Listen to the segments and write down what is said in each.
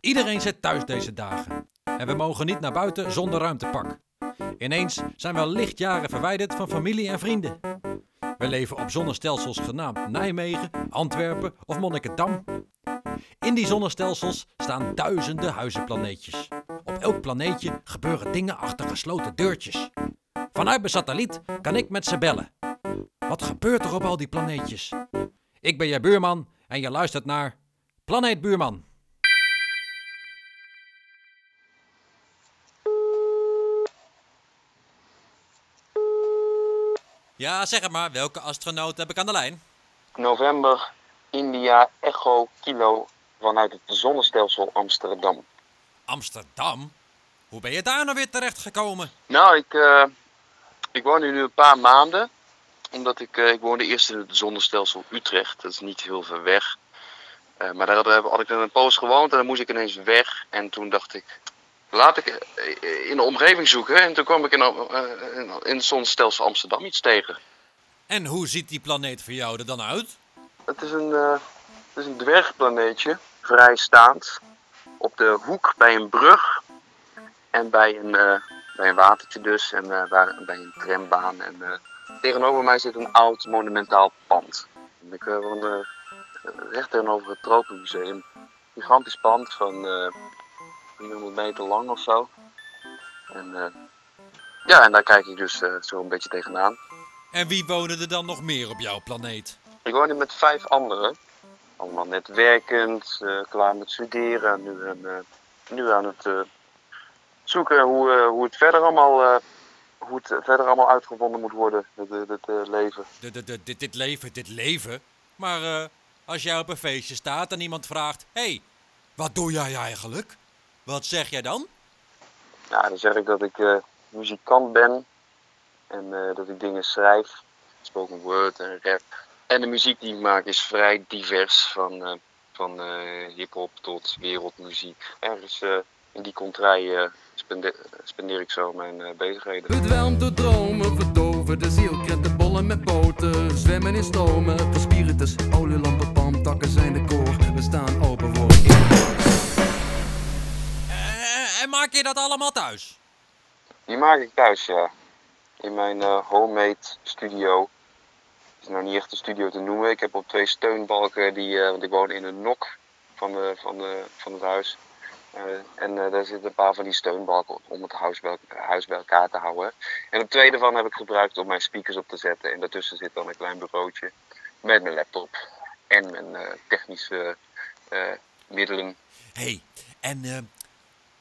Iedereen zit thuis deze dagen. En we mogen niet naar buiten zonder ruimtepak. Ineens zijn we al lichtjaren verwijderd van familie en vrienden. We leven op zonnestelsels genaamd Nijmegen, Antwerpen of Monnikendam. In die zonnestelsels staan duizenden huizenplaneetjes. Op elk planeetje gebeuren dingen achter gesloten deurtjes. Vanuit mijn satelliet kan ik met ze bellen. Wat gebeurt er op al die planeetjes? Ik ben je buurman en je luistert naar Planeet Buurman. Ja, zeg het maar. Welke astronaut heb ik aan de lijn? November, India, Echo, Kilo, vanuit het zonnestelsel Amsterdam. Amsterdam? Hoe ben je daar nou weer terecht gekomen? Nou, ik, eh, ik woon hier nu een paar maanden. Omdat ik, eh, ik woonde eerst in het zonnestelsel Utrecht. Dat is niet heel ver weg. Eh, maar daar had, ik een poos gewoond en dan moest ik ineens weg. En toen dacht ik, laat ik eh, in de omgeving zoeken. En toen kwam ik in, eh, in- in het zonnestelsel Amsterdam iets tegen. En hoe ziet die planeet voor jou er dan uit? Het is een, eh, het is een dwergplaneetje, vrijstaand. Op de hoek bij een brug en bij een, bij een watertje dus. En waar, bij een trambaan. En tegenover mij zit een oud monumentaal pand. En ik recht tegenover het Tropenmuseum. Gigantisch pand van eh 300 meter lang of zo. En eh, ja, en daar kijk ik dus eh, zo een beetje tegenaan. En wie wonen er dan nog meer op jouw planeet? Ik woon hier met vijf anderen. Allemaal net werkend, eh, klaar met studeren. Nu, aan, eh, nu aan het eh, zoeken hoe, eh, hoe het verder allemaal, eh, hoe het verder allemaal uitgevonden moet worden, eh, leven. De, de, de, dit, dit leven, dit leven. Maar eh, als jij op een feestje staat en iemand vraagt: hey, wat doe jij eigenlijk? Wat zeg jij dan? Ja, dan zeg ik dat ik eh, muzikant ben en eh, dat ik dingen schrijf. Spoken word en rap. En de muziek die ik maak is vrij divers, van, eh, van eh, hip-hop tot wereldmuziek. Ergens eh, in die contrai spende- spendeer ik zo mijn eh, bezigheden. Bedwelmd door dromen, boter, zwemmen in stromen. Voor spiritus, olielampen, palmtakken zijn de koor. We staan open voor Eh, en maak je dat allemaal thuis? Die maak ik thuis, ja. In mijn eh, homemade studio. Het is nou niet echt een studio te noemen. Ik heb op twee steunbalken, die, eh, want ik woon in een nok van, de, van, de, van het huis. Eh, en eh, daar zitten een paar van die steunbalken om het huis bij, huis bij elkaar te houden. En op twee daarvan heb ik gebruikt om mijn speakers op te zetten. En daartussen zit dan een klein bureautje met mijn laptop en mijn eh, technische middelen. hey, en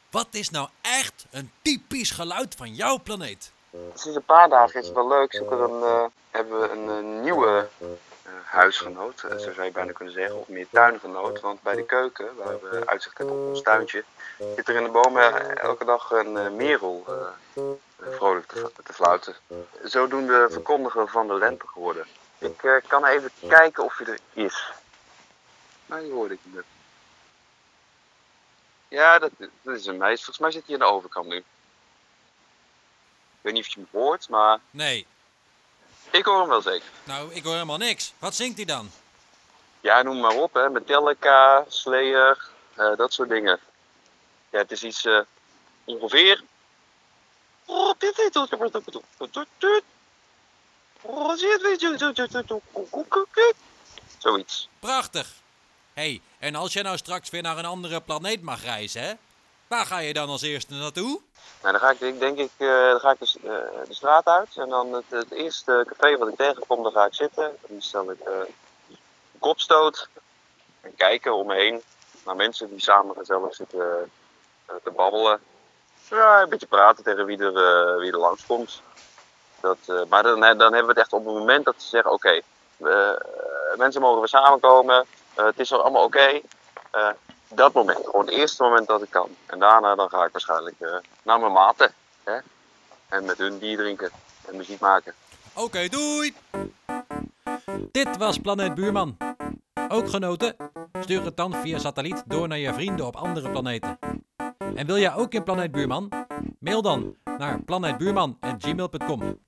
wat is nou echt een typisch geluid van jouw planeet? Sinds een paar dagen is het wel leuk. Een, eh, hebben we een, nieuwe huisgenoot, eh, zo zou je bijna kunnen zeggen, of meer tuingenoot. Want bij de keuken, waar we uitzicht hebben op ons tuintje, zit er in de bomen elke dag een eh, merel eh, vrolijk te, te fluiten. Zodoende verkondiger van de lente geworden. Ik eh, kan even kijken of hij er is. Nou, die hoorde ik net. Ja, dat, dat is een meisje. Volgens mij zit hij aan de overkant nu. Ik weet niet of je hem hoort, maar Nee, ik hoor hem wel zeker. nou, ik hoor helemaal niks. Wat zingt hij dan? Ja, noem maar op, hè. Metallica, Slayer, eh, dat soort dingen. Ja, het is iets eh, ongeveer... Zoiets. Prachtig. hey, en als jij nou straks weer naar een andere planeet mag reizen, hè? Waar ga je dan als eerste naartoe? Nou, dan ga ik denk- ik, eh, dan ga ik de, s- eh, de straat uit en dan het, eerste café wat ik tegenkom, daar ga ik zitten. Dan stel ik een kopstoot en kijken om me heen naar mensen die samen gezellig zitten eh, te babbelen. Ja, een beetje praten tegen wie er, wie er. Dat, maar dan, dan hebben we het echt op het moment dat ze zeggen, oké, we- mensen mogen weer samenkomen, het is allemaal oké. Dat moment, gewoon het eerste moment dat ik kan. En daarna dan ga ik waarschijnlijk eh, naar mijn maten. Hè? En met hun bier drinken en muziek maken. Oké, doei! Dit was Planeet Buurman. Ook genoten? Stuur het dan via satelliet door naar je vrienden op andere planeten. En wil jij ook in Planeet Buurman? Mail dan naar planeetbuurman.gmail.com.